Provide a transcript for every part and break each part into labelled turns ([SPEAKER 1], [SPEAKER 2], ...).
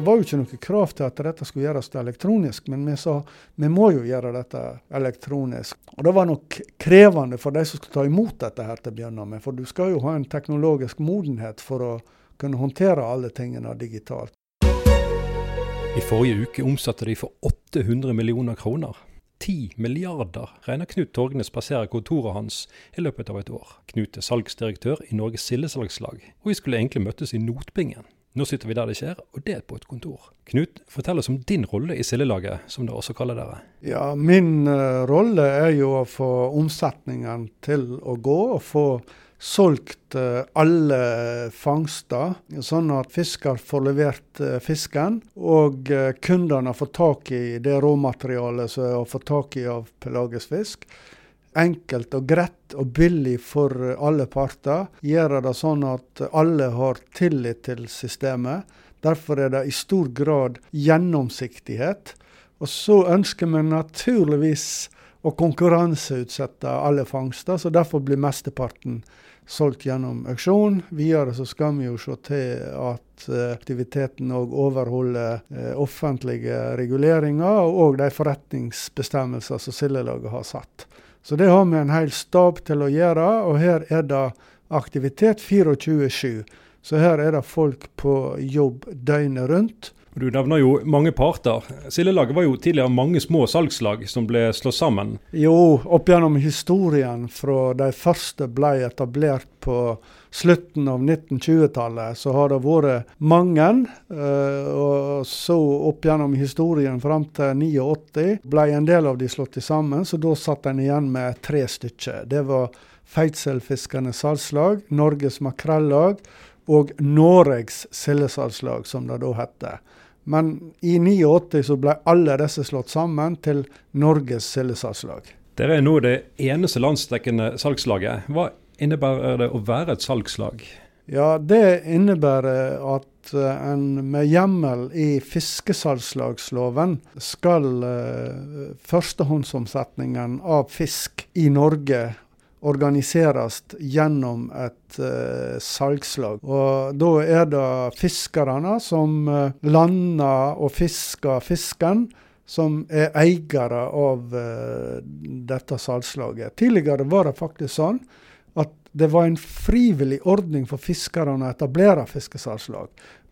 [SPEAKER 1] det var jo ikke noe krav til at dette skulle gjøres elektronisk, men vi sa vi må jo gjøre dette elektronisk. Og Det var nok krevende for de som skulle ta imot dette her til å begynne med, for du skal jo ha en teknologisk modenhet for å kunne håndtere alle tingene digitalt.
[SPEAKER 2] I forrige uke omsatte de for 800 millioner kroner. 10 milliarder regner Knut Torgnes passerer kontoret hans i løpet av et år. Knut er salgsdirektør i Norges sildesalgslag, og vi skulle egentlig møttes i Notbingen. Nå sitter vi der det skjer, og det er på et kontor. Knut, fortell oss om din rolle i sildelaget, som dere også kaller dere.
[SPEAKER 1] Ja, Min uh, rolle er jo å få omsetningen til å gå, og få solgt uh, alle fangster, sånn at fisker får levert uh, fisken. Og kundene får tak i det råmaterialet som er å få tak i av pelagisk fisk. Enkelt og greit og billig for alle parter. Gjør det sånn at alle har tillit til systemet. Derfor er det i stor grad gjennomsiktighet. Og så ønsker vi naturligvis å konkurranseutsette alle fangster, så derfor blir mesteparten solgt gjennom auksjon. Videre så skal vi jo se til at eh, aktiviteten òg overholder eh, offentlige reguleringer og de forretningsbestemmelser som Sildelaget har satt. Så det har vi en hel stab til å gjøre, og her er det aktivitet 24-7. Så her er det folk på jobb døgnet rundt.
[SPEAKER 2] Du nevner jo mange parter. Sildelaget var jo tidligere mange små salgslag som ble slått sammen.
[SPEAKER 1] Jo, opp gjennom historien fra de første ble etablert på slutten av 1920-tallet, så har det vært mange. Eh, og så opp gjennom historien fram til 89 ble en del av de slått sammen, så da satt en igjen med tre stykker. Det var Feitselfiskernes salgslag, Norges makrellag og Noregs sildesalgslag, som det da het. Men i 89 så ble alle disse slått sammen til Norges sildesalgslag.
[SPEAKER 2] Dere er nå det eneste landsdekkende salgslaget. Hva innebærer det å være et salgslag?
[SPEAKER 1] Ja, Det innebærer at eh, en med hjemmel i fiskesalgslagsloven skal uh, førstehåndsomsetningen av fisk i Norge organiseres gjennom et uh, salgslag. Og Da er det fiskerne som uh, lander og fisker fisken, som er eiere av uh, dette salgslaget. Tidligere var det faktisk sånn at det var en frivillig ordning for fiskerne å etablere fiskesalgslag.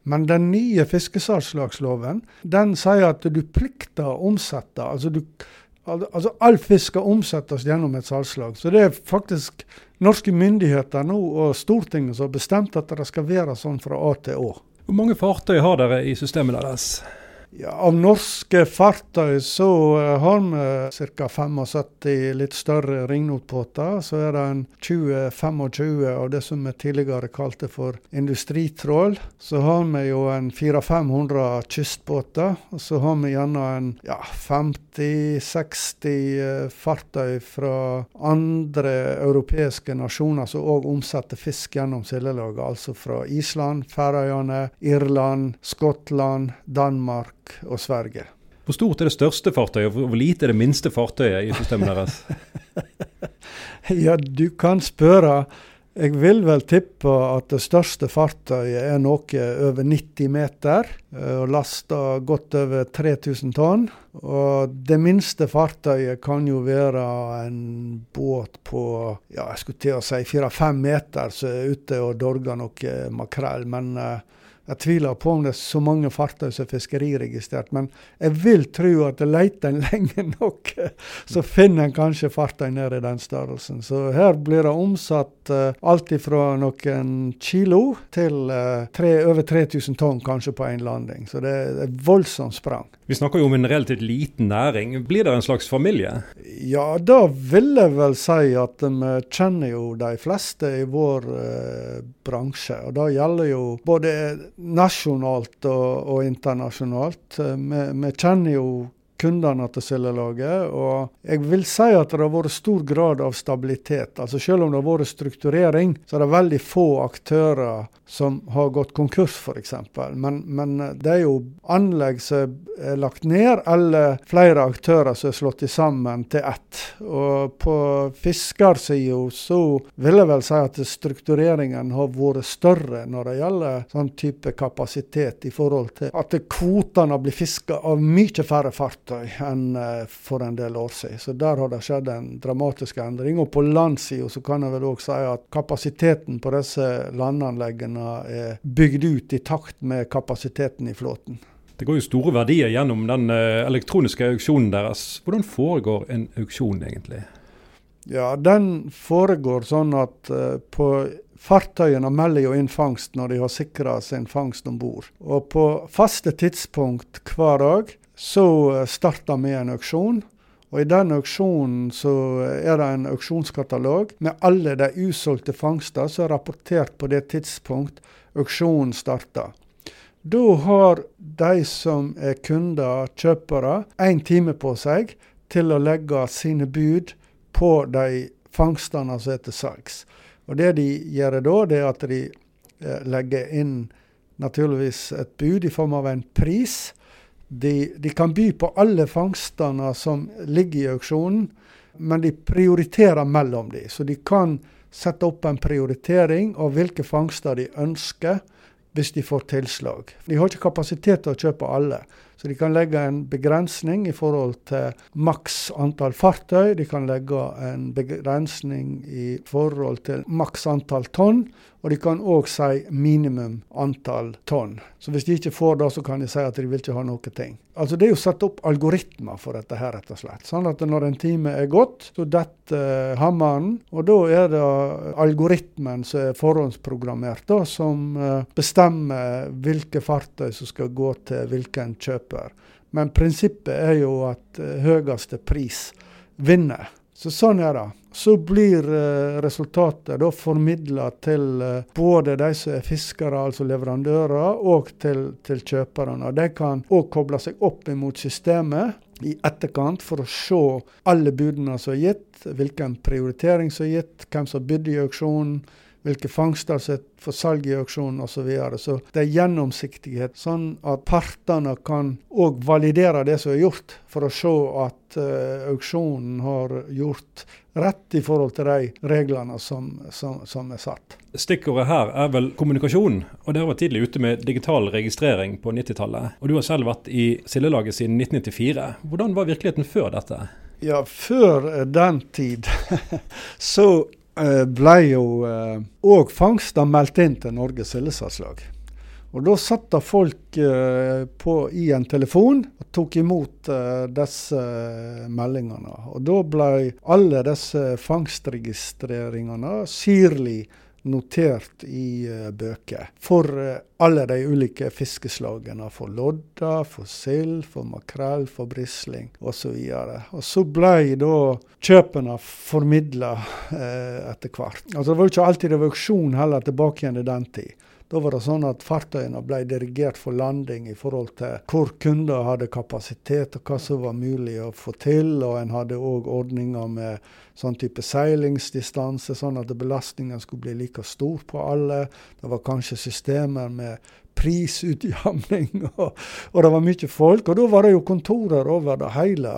[SPEAKER 1] Men den nye fiskesalgslagsloven den sier at du plikter å omsette. altså du Altså All fisk skal omsettes gjennom et salgslag. Så det er faktisk norske myndigheter nå og Stortinget som har bestemt at det skal være sånn fra A til Å.
[SPEAKER 2] Hvor mange fartøy har dere i systemet deres?
[SPEAKER 1] Ja, av norske fartøy så uh, har vi ca. 75 litt større ringnotbåter. Så er det en 20-25 av det som vi tidligere kalte for industritrål. Så har vi jo en 400-500 kystbåter. Og så har vi gjerne en ja, 50-60 uh, fartøy fra andre europeiske nasjoner som òg omsetter fisk gjennom sildelaget. Altså fra Island, Færøyene, Irland, Skottland, Danmark og Sverige.
[SPEAKER 2] Hvor stort er det største fartøyet, og hvor lite er det minste fartøyet i systemet deres?
[SPEAKER 1] ja, du kan spørre. Jeg vil vel tippe at det største fartøyet er noe over 90 meter eh, og laster godt over 3000 tonn. Og det minste fartøyet kan jo være en båt på ja, jeg skulle til å si 4-5 meter som er ute og dorger noe makrell. Men uh, jeg tviler på om det er så mange fartøy som er fiskeriregistrert, men jeg vil tro at leter en lenge nok, så finner en kanskje fartøy ned i den størrelsen. Så her blir det omsatt uh, alt fra noen kilo til uh, tre, over 3000 tonn kanskje på en landing. Så det er et voldsomt sprang.
[SPEAKER 2] Vi snakker jo om en relativt liten næring. Blir det en slags familie?
[SPEAKER 1] Ja, da vil jeg vel si at vi kjenner jo de fleste i vår uh, bransje. Og det gjelder jo både nasjonalt og, og internasjonalt. Vi, vi, kjenner jo kundene til Sildelaget. Og jeg vil si at det har vært stor grad av stabilitet. Altså Selv om det har vært strukturering, så er det veldig få aktører som har gått konkurs, f.eks. Men, men det er jo anlegg som er lagt ned, eller flere aktører som er slått sammen til ett. Og på fiskersida så vil jeg vel si at struktureringen har vært større når det gjelder sånn type kapasitet, i forhold til at kvotene blir fiska av mye færre fartøy enn eh, for en del år siden. Så der har det skjedd en dramatisk endring. Og på landsida så kan jeg vel òg si at kapasiteten på disse landanleggene er bygd ut i takt med kapasiteten i flåten.
[SPEAKER 2] Det går jo store verdier gjennom den eh, elektroniske auksjonen deres. Hvordan foregår en auksjon egentlig?
[SPEAKER 1] Ja, Den foregår sånn at uh, på fartøyene melder jo inn fangst når de har sikra sin fangst om bord. Og på faste tidspunkt hver dag så starta starter vi en auksjon. Og I den auksjonen så er det en auksjonskatalog med alle de usolgte fangster som er rapportert på det tidspunkt auksjonen starter. Da har de som er kunder, kjøpere, én time på seg til å legge sine bud på de fangstene som er til salgs. Og Det de gjør da, det er at de eh, legger inn naturligvis et bud i form av en pris de, de, kan by på alle fangstene som ligger i auksjonen, men de prioriterer mellom de. Så de kan sette opp en prioritering av hvilke fangster de ønsker hvis de får tilslag. De har ikke kapasitet til å kjøpe alle. Så de kan legge en begrensning i forhold til maks antall fartøy. De kan legge en begrensning i forhold til maks antall tonn. Og de kan òg si minimum antall tonn. Så hvis de ikke får det, så kan de si at de vil ikke ha noe ting. Altså Det er jo satt opp algoritmer for dette her, rett og slett. Sånn at når en time er gått, så detter hammeren. Og da er det algoritmen som er forhåndsprogrammert, da, som uh, bestemmer hvilke fartøy som skal gå til hvilken kjøper. Men prinsippet er jo at uh, høyeste pris vinner. Så sånn er det. Så blir eh, resultatet da formidla til eh, både de som er fiskere, altså leverandører, og til, til kjøperne. De kan òg koble seg opp imot systemet i etterkant for å se alle budene som er gitt, hvilken prioritering som er gitt, hvem som bydde i auksjonen hvilke fangster som er for salg i auksjonen osv. Så, videre. så det er gjennomsiktighet, sånn at partene kan òg validere det som er gjort, for å se at uh, auksjonen har gjort rett i forhold til de reglene som, som, som er satt.
[SPEAKER 2] Stikkordet her er vel kommunikasjon, og dere var tidlig ute med digital registrering på 90-tallet. Og du har selv vært i Sildelaget siden 1994. Hvordan var virkeligheten før dette?
[SPEAKER 1] Ja, før den tid så Eh, ble jo òg eh, fangster meldt inn til Norges sildesalgslag. Og Da satt det folk eh, på, i en telefon og tok imot eh, disse meldingene. Og Da ble alle disse fangstregistreringene sirlig notert i uh, bøker for uh, alle de ulike fiskeslagene. For lodda, for sild, for makrell, for brisling osv. Og, og så ble da kjøpene formidla uh, etter hvert. Altså Det var jo ikke alltid det heller tilbake igjen i den tid. Da var det sånn at fartøyene ble dirigert for landing i forhold til hvor kunder hadde kapasitet, og hva som var mulig å få til. Og en hadde òg ordninger med sånn type seilingsdistanse, sånn at belastningen skulle bli like stor på alle. Det var kanskje systemer med prisutjamning, og, og, det var mye folk. Og da var det jo kontorer over det hele.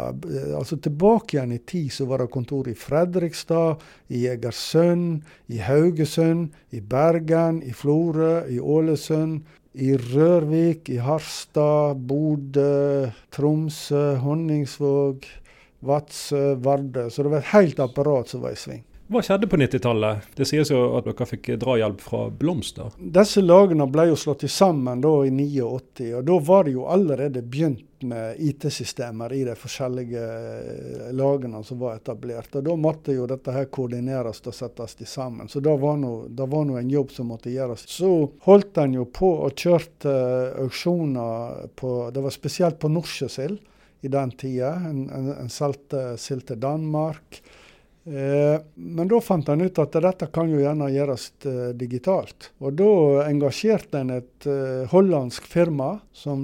[SPEAKER 1] Altså Tilbake igjen i tid så var det kontor i Fredrikstad, i Egersund, i Haugesund, i Bergen, i Florø, i Ålesund. I Rørvik, i Harstad, Bodø, Tromsø, Honningsvåg, Vadsø, Vardø. Så det var et helt apparat som var i sving.
[SPEAKER 2] Hva skjedde på 90-tallet? Det sies jo at dere fikk drahjelp fra Blomster.
[SPEAKER 1] Disse lagene ble jo slått sammen da i 89, og da var det jo allerede begynt med IT-systemer i de forskjellige eh, lagene som var etablert. Og Da måtte jo dette her koordineres og settes sammen. Så det var nå en jobb som måtte gjøres. Så holdt en jo på og kjørte auksjoner på Det var spesielt på nordsjøsild i den tida. En, en, en solgte sild til Danmark. Eh, men da fant han ut at dette kan jo gjerne gjøres eh, digitalt. Og da engasjerte en et eh, hollandsk firma som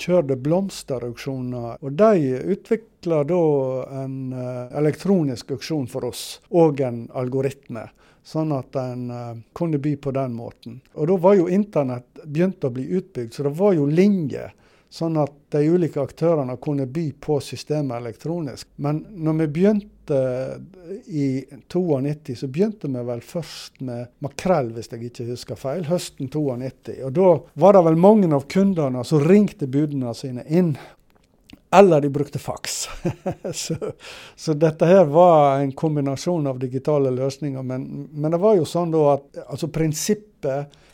[SPEAKER 1] kjørte blomsterauksjoner. Og de utvikla da en elektronisk auksjon for oss, og en algoritme. Sånn at en kunne by på den måten. Og da var jo internett begynt å bli utbygd, så det var jo linjer sånn at de ulike aktørene kunne by på systemet elektronisk. Men når vi begynte i 92, så begynte vi vel først med makrell, hvis jeg ikke husker feil, høsten 92. Og da var det vel mange av kundene som ringte budene sine inn. Eller de brukte faks. så, så, dette her var en kombinasjon av digitale løsninger. Men, men det var jo sånn da at altså prinsippet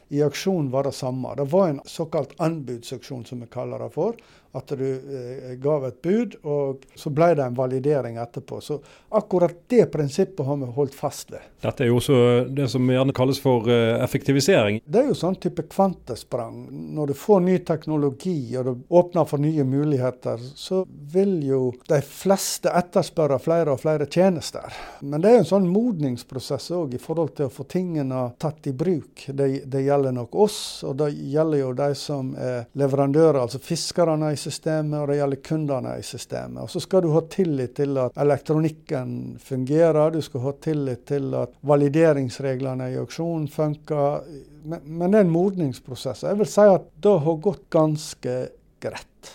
[SPEAKER 1] i aksjonen var det samme. Det var en såkalt anbudsaksjon, som vi kaller det for. At du eh, gav et bud, og så ble det en validering etterpå. Så akkurat det prinsippet har vi holdt fast ved.
[SPEAKER 2] Dette er jo også det som gjerne kalles for uh, effektivisering.
[SPEAKER 1] Det er jo sånn type kvantesprang. Når du får ny teknologi og det åpner for nye muligheter, så vil jo de fleste etterspørre flere og flere tjenester. Men det er jo en sånn modningsprosess òg i forhold til å få tingene tatt i bruk. Det, det gjelder nok oss, og det gjelder jo de som er leverandører, altså fiskerne i systemet, og det gjelder kundene i systemet. Og Så skal du ha tillit til at elektronikken fungerer, du skal ha tillit til at valideringsreglene i auksjonen funker. Men, men det er en modningsprosess. Jeg vil si at det har gått ganske greit.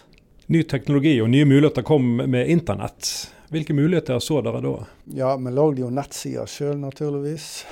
[SPEAKER 2] Ny teknologi og nye muligheter kom med internett. Hvilke muligheter så dere da?
[SPEAKER 1] Ja, vi lagde jo nettsider sjøl, naturligvis.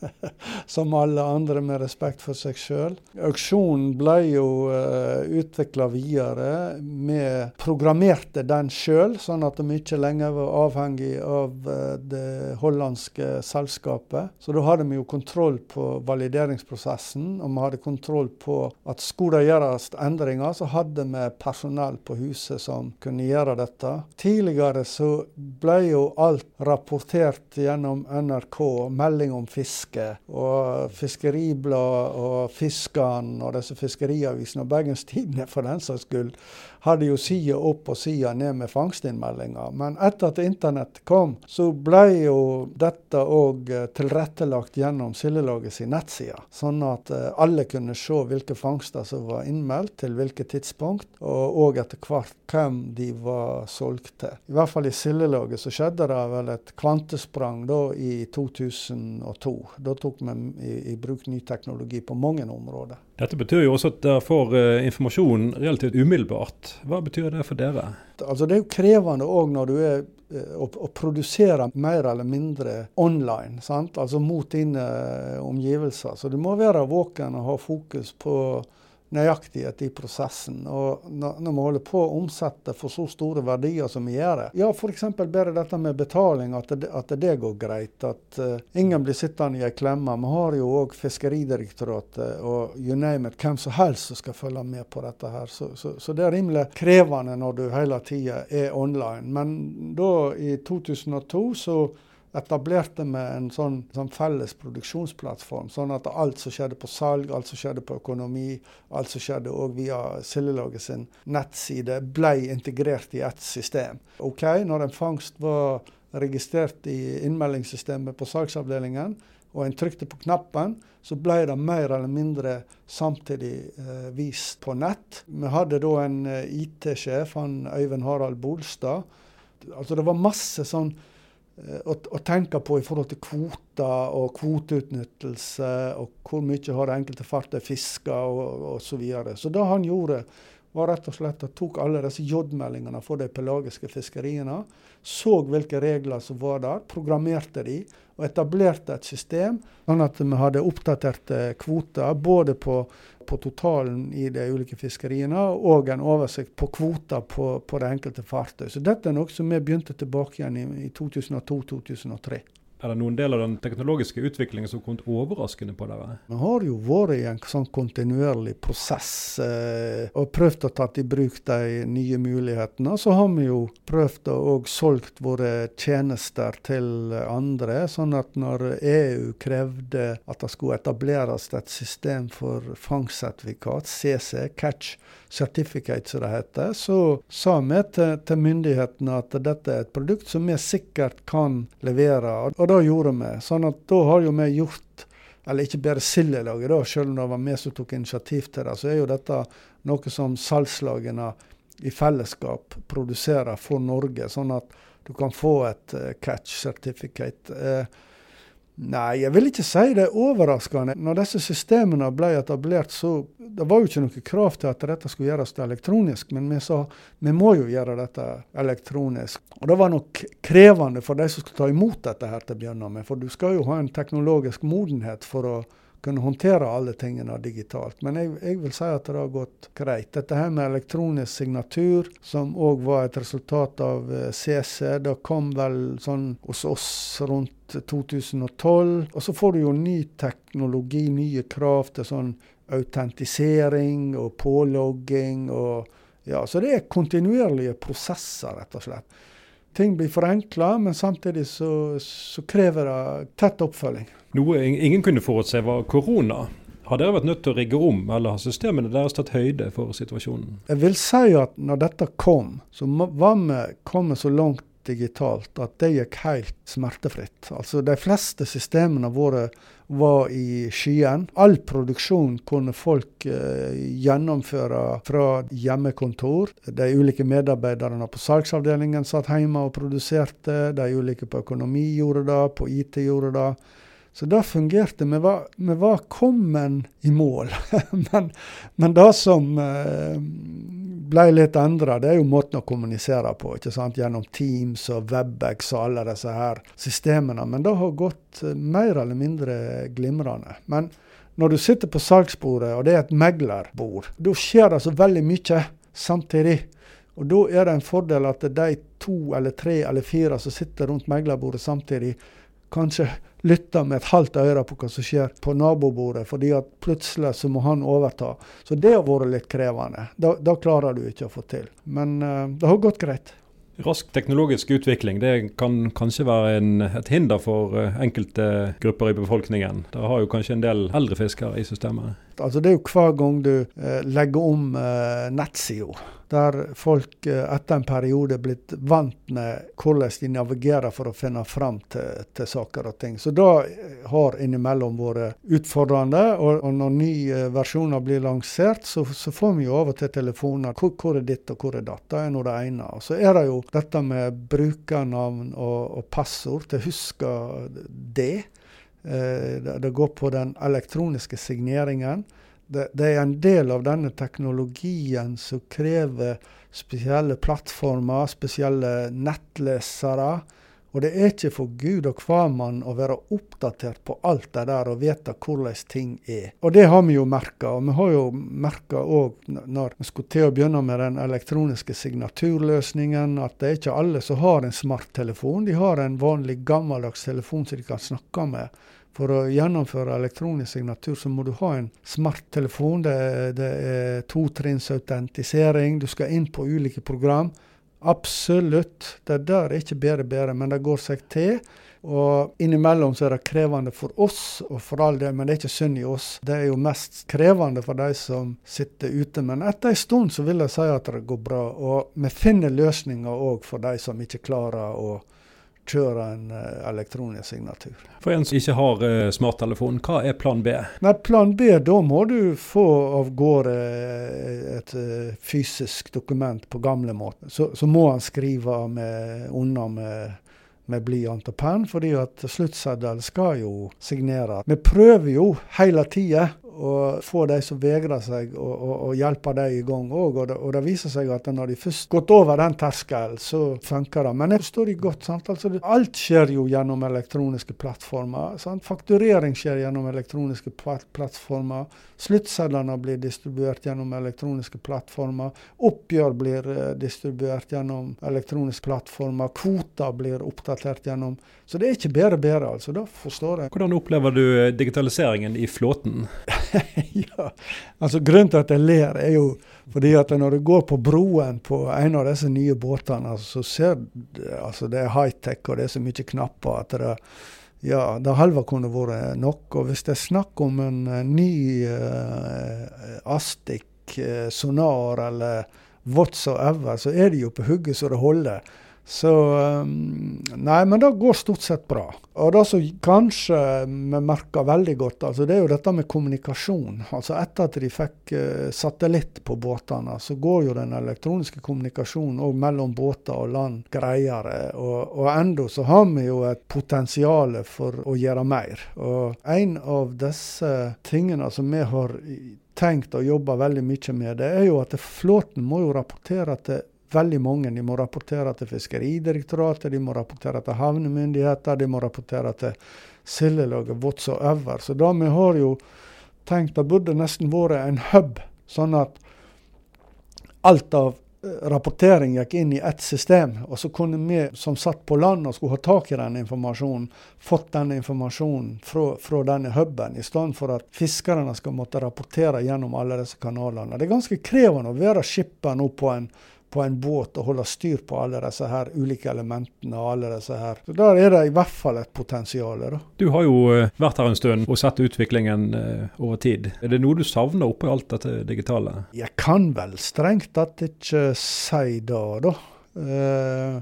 [SPEAKER 1] Som alle andre med respekt for seg sjøl. Auksjonen ble jo uh, eh, utvikla videre. Vi programmerte den sjøl, sånn at vi ikke lenger var avhengig av uh, det hollandske selskapet. Så da hadde vi jo kontroll på valideringsprosessen, og vi hadde kontroll på at skulle det gjøres endringer, så hadde vi personell på huset som kunne gjøre dette. Tidligere så ble jo alt rapportert gjennom NRK, melding om fiske. Og Fiskeribladet og Fiskeren og disse fiskeriavisene, og Bergens Tidende for den saks skyld, hadde jo sida opp og sida ned med fangstinnmeldinger. Men etter at internett kom, så ble jo dette òg eh, tilrettelagt gjennom Sildelaget sin nettside. Sånn at eh, alle kunne se hvilke fangster som var innmeldt til hvilket tidspunkt, og òg etter hvert hvem de var solgt til. I hvert fall i Sildelaget så skjedde det vel et kvantesprang da i 2002. Da tok vi i, i bruk ny teknologi på mange områder.
[SPEAKER 2] Dette betyr jo også at dere får uh, informasjon relativt umiddelbart. Hva betyr det for dere?
[SPEAKER 1] Altså Det er jo krevende òg når du er uh, å, produsere mer eller mindre online. Sant? Altså mot dine uh, omgivelser. Så du må være våken og ha fokus på nøyaktighet i prosessen. Og når vi holder på å omsette for så store verdier som vi gjør, det ja f.eks. bare dette med betaling, at det, at det går greit. At uh, ingen blir sittende i ei klemme. Vi har jo òg Fiskeridirektoratet og you name it, hvem som helst som skal følge med på dette her. Så, så, så det er rimelig krevende når du hele tida er online. Men da, i 2002, så etablerte vi en sånn, sånn, felles produksjonsplattform. Sånn at alt som skjedde på salg, alt som skjedde på økonomi, alt som skjedde òg via Sildelaget sin nettside, ble integrert i ett system. Ok, Når en fangst var registrert i innmeldingssystemet på salgsavdelingen, og en trykte på knappen, så ble det mer eller mindre samtidig eh, vist på nett. Vi hadde da en eh, IT-sjef, han Øyvind Harald Bolstad. Altså Det var masse sånn Eh, å, å, tenke på i forhold til kvoter og kvoteutnyttelse, og hvor mye har enkelte fartøy fiska osv. Så, videre. så det han gjorde, var rett og slett at tok alle disse J-meldingene for de pelagiske fiskeriene, så hvilke regler som var der, programmerte de og etablerte et system sånn at vi hadde oppdaterte kvoter både på på totalen i de ulike fiskeriene, og en oversikt på kvoter på, på det enkelte fartøy. Så dette er noe som vi begynte tilbake igjen i, i 2002-2003.
[SPEAKER 2] Er det noen del av den teknologiske utviklingen som kom overraskende på dere?
[SPEAKER 1] Vi har jo vært i en sånn kontinuerlig prosess eh, og prøvd å ta i bruk de nye mulighetene. Så har vi jo prøvd å solgt våre tjenester til andre. Sånn at når EU krevde at det skulle etableres et system for fangstsertifikat, CC, Catch certificate, som det heter, så sa vi til, til, myndighetene at dette er et produkt som vi sikkert kan levere. Og det gjorde vi. sånn at da har jo vi gjort eller ikke bare sildelaget, selv om det var vi som tok initiativ til det, så er jo dette noe som salgslagene i fellesskap produserer for Norge, sånn at du kan få et uh, catch certificate. Uh, Nei, jeg vil ikke si det er overraskende. Når disse systemene ble etablert, så det var jo ikke noe krav til at dette skulle gjøres elektronisk, men vi sa vi må jo gjøre dette elektronisk. Og det var nok krevende for de som skulle ta imot dette her til å begynne med, for du skal jo ha en teknologisk modenhet for å kunne håndtere alle tingene digitalt. Men jeg, jeg, vil si at det har gått greit. Dette her med elektronisk signatur, som òg var et resultat av CC, eh, det kom vel sånn hos oss rundt 2012. Og så får du jo ny teknologi, nye krav til sånn autentisering og pålogging. og ja, Så det er kontinuerlige prosesser, rett og slett. Ting blir forenkla, men samtidig så, så krever det tett oppfølging.
[SPEAKER 2] Noe ingen kunne forutse var korona. Har dere vært nødt til å rigge om, eller har systemene deres tatt høyde for situasjonen?
[SPEAKER 1] Jeg vil si at når dette kom, så var vi kommet så langt digitalt at det gikk helt smertefritt. Altså De fleste systemene våre var i skyen. All produksjon kunne folk eh, gjennomføre fra hjemmekontor. De ulike medarbeiderne på salgsavdelingen satt hjemme og produserte. De ulike på økonomi gjorde det, på IT gjorde det. Så det fungerte. Vi var, vi var kommet i mål. men, men, det som eh, ble litt endra, det er jo måten å kommunisere på. ikke sant? Gjennom Teams og Webex og alle disse her systemene. Men det har gått eh, mer eller mindre glimrende. Men når du sitter på salgsbordet, og det er et meglerbord, da skjer det så veldig mye samtidig. Og da er det en fordel at de to eller tre eller fire som sitter rundt meglerbordet samtidig, kanskje lytter med et halvt øre på hva som skjer på nabobordet, fordi at plutselig så må han overta. Så det har vært litt krevende. Da, da klarer du ikke å få til. Men uh, det har gått greit.
[SPEAKER 2] Rask teknologisk utvikling det kan kanskje være en, et hinder for uh, enkelte grupper i befolkningen. Dere har jo kanskje en del eldre fiskere i systemet?
[SPEAKER 1] Altså Det er jo hver gang du eh, legger om eh, nettsida der folk eh, etter en periode er blitt vant med hvordan de navigerer for å finne fram til, til saker og ting. Så det har innimellom vært utfordrende. Og, og når nye versjoner blir lansert, så, så, får vi jo av og til telefoner hvor, hvor er ditt og hvor er datt. Det er nå det ene. Og så er det jo dette med brukernavn og, og passord. å huske det. Eh, det går på den elektroniske signeringen det, er en del av denne teknologien som krever spesielle plattformer, spesielle nettlesere. Og det er ikke for Gud og hvermann å være oppdatert på alt det der og vite hvordan ting er. Og det har vi jo merka. Og vi har jo merka òg når vi skulle til å begynne med den elektroniske signaturløsningen, at det er ikke alle som har en smarttelefon. De har en vanlig gammeldags telefon som de kan snakke med. For å gjennomføre elektronisk signatur så må du ha en smarttelefon. Det, det er totrinnsautentisering. Du skal inn på ulike program. Absolutt. Det der er ikke bedre bedre, men det går seg til. Og innimellom så er det krevende for oss, og for all del, men det er ikke synd i oss. Det er jo mest krevende for de som sitter ute. Men etter en stund så vil jeg si at det går bra. Og vi finner løsninger òg for de som ikke klarer å kjøre en uh, elektronisk signatur.
[SPEAKER 2] For en som ikke har uh, smarttelefon, hva er plan B?
[SPEAKER 1] Nei, Plan B, da må du få av gårde eh, et uh, fysisk dokument på gamlemåten. Så, så må han skrive med, unna med med blyant og penn, fordi at sluttseddelen skal jo signere. Vi prøver jo hele tida og få de som vegrer seg, og, og, og hjelpe dem i gang òg. Og, og, det viser seg at når de først gått over den terskelen, så funker det. Men jeg forstår de godt. Sant? Altså, alt skjer jo gjennom elektroniske plattformer. Sant? Fakturering skjer gjennom elektroniske plattformer. Sluttsedlene blir distribuert gjennom elektroniske plattformer. Oppgjør blir uh, distribuert gjennom elektroniske plattformer. Kvoter blir oppdatert gjennom Så det er ikke bedre bedre, altså. Da forstår jeg.
[SPEAKER 2] Hvordan opplever du eh, digitaliseringen i flåten?
[SPEAKER 1] ja, altså Grunnen til at jeg ler, er jo fordi at når du går på broen på en av disse nye båtene, så ser du altså det er high-tech og det er så mye knapper at det, ja, det halve kunne vært nok. Og hvis det er snakk om en, en ny uh, Astic gikk eh, sonar eller whatsoever, så er de jo på hugget så det holder. Så um, Nei, men det går stort sett bra. Og det som kanskje vi merker veldig godt, altså det er jo dette med kommunikasjon. Altså Etter at de fikk uh, satellitt på båtene, så går jo den elektroniske kommunikasjonen òg mellom båter og land greiere. Og, og enda så har vi jo et potensial for å gjøre mer. Og en av disse tingene som vi har tenkt å jobbe veldig mye med, det er jo at flåten må jo rapportere til veldig mange. De må rapportere til Fiskeridirektoratet, de må rapportere til havnemyndigheter, de må rapportere til sildelaget whatsoever. Så da vi har jo tenkt det burde nesten vært en hub, sånn at alt av eh, rapportering gikk inn i ett system. Og så kunne vi som satt på land og skulle ha tak i den informasjonen, fått den informasjonen fra, fra denne huben, i stedet for at fiskerne skal måtte rapportere gjennom alle disse kanalene. Det er ganske krevende å være skipper nå på en på en båt og holde styr på alle disse her ulike elementene. og alle disse her. Så Der er det i hvert fall et potensial. Da.
[SPEAKER 2] Du har jo eh, vært her en stund og sett utviklingen uh, over tid. Er det noe du savner oppi alt dette digitale?
[SPEAKER 1] Jeg kan vel strengt tatt ikke si det, da. Eh,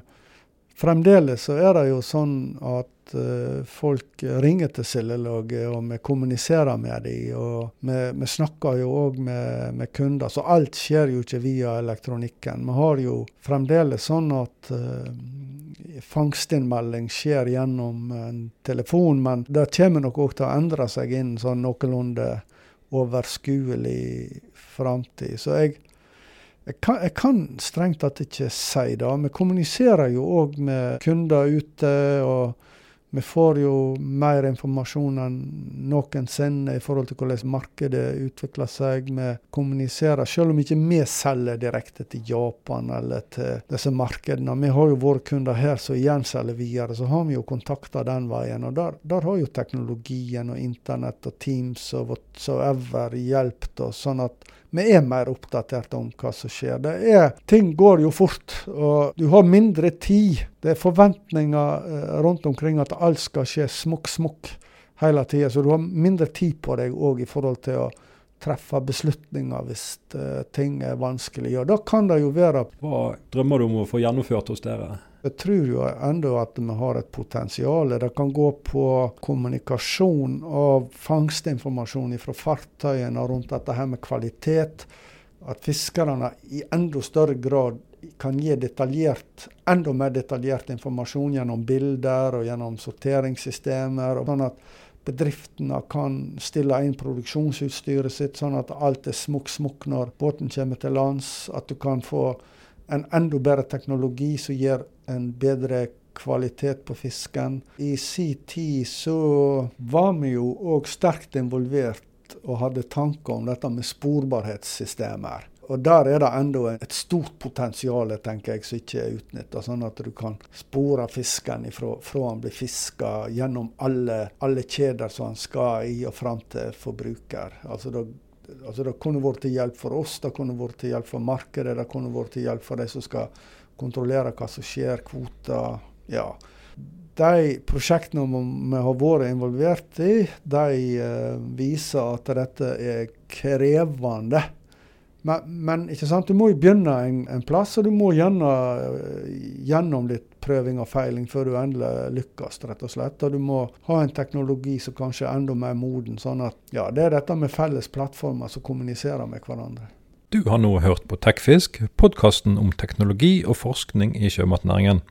[SPEAKER 1] fremdeles så er det jo sånn at uh, folk ringer til cellelaget, og vi kommuniserer med dem. Og vi, vi snakker jo òg med, med, kunder, så alt skjer jo ikke via elektronikken. Vi har jo fremdeles sånn at uh, fangstinnmelding skjer gjennom en telefon, men det kommer nok òg til å endre seg inn sånn noenlunde overskuelig framtid. Så jeg jeg kan, jeg kan, strengt tatt ikke si det. Vi kommuniserer jo òg med kunder ute. og vi får jo mer informasjon enn noensinne i forhold til hvordan markedet utvikler seg. Vi kommuniserer, selv om ikke vi selger direkte til Japan eller til disse markedene. Vi har jo våre kunder her som igjen selger videre, så har vi jo kontakter den veien. Og der, der har jo teknologien og internett og Teams og whatsoever hjulpet oss. sånn at vi er mer oppdatert om hva som skjer. Det er, ting går jo fort, og du har mindre tid. Det er forventninger eh, rundt omkring at alt skal skje smukk, smukk hele tida. Så du har mindre tid på deg òg i forhold til å treffe beslutninger hvis uh, ting er vanskelig. Og da kan det jo være
[SPEAKER 2] Hva drømmer du om å få gjennomført hos dere?
[SPEAKER 1] Jeg tror jo enda at vi har et potensial. Det kan gå på kommunikasjon av fangstinformasjon fra fartøyene rundt dette her med kvalitet. At fiskerne i enda større grad kan gi detaljert, enda mer detaljert informasjon gjennom bilder og gjennom sorteringssystemer. sånn at bedriftene kan stille inn produksjonsutstyret sitt, sånn at alt er smukk, smukk når båten kommer til lands. At du kan få en enda bedre teknologi som gir en bedre kvalitet på fisken. I sin tid så var vi jo òg sterkt involvert og hadde tanker om dette med sporbarhetssystemer. Og der er det enda et stort potensial tenker jeg, som ikke er utnytta. Sånn at du kan spore fisken ifra, fra han blir fiska gjennom alle, alle kjeder som han skal i og fram til forbruker. Altså da altså Det kunne vært til hjelp for oss, det kunne vært til hjelp for markedet, det kunne vært til hjelp for de som skal kontrollere hva som skjer, kvoter. ja. De prosjektene vi har vært involvert i, de uh, viser at dette er krevende. Men, men, du må jo begynne en, en plass, og du må gjerne uh, gjennom litt prøving og feiling før du endelig lykkes, rett og slett. Og du må ha en teknologi som kanskje er enda mer moden. sånn at ja, det er dette med felles plattformer som kommuniserer med hverandre.
[SPEAKER 2] Du har nå hørt på Tekfisk, podkasten om teknologi og forskning i sjømatnæringen.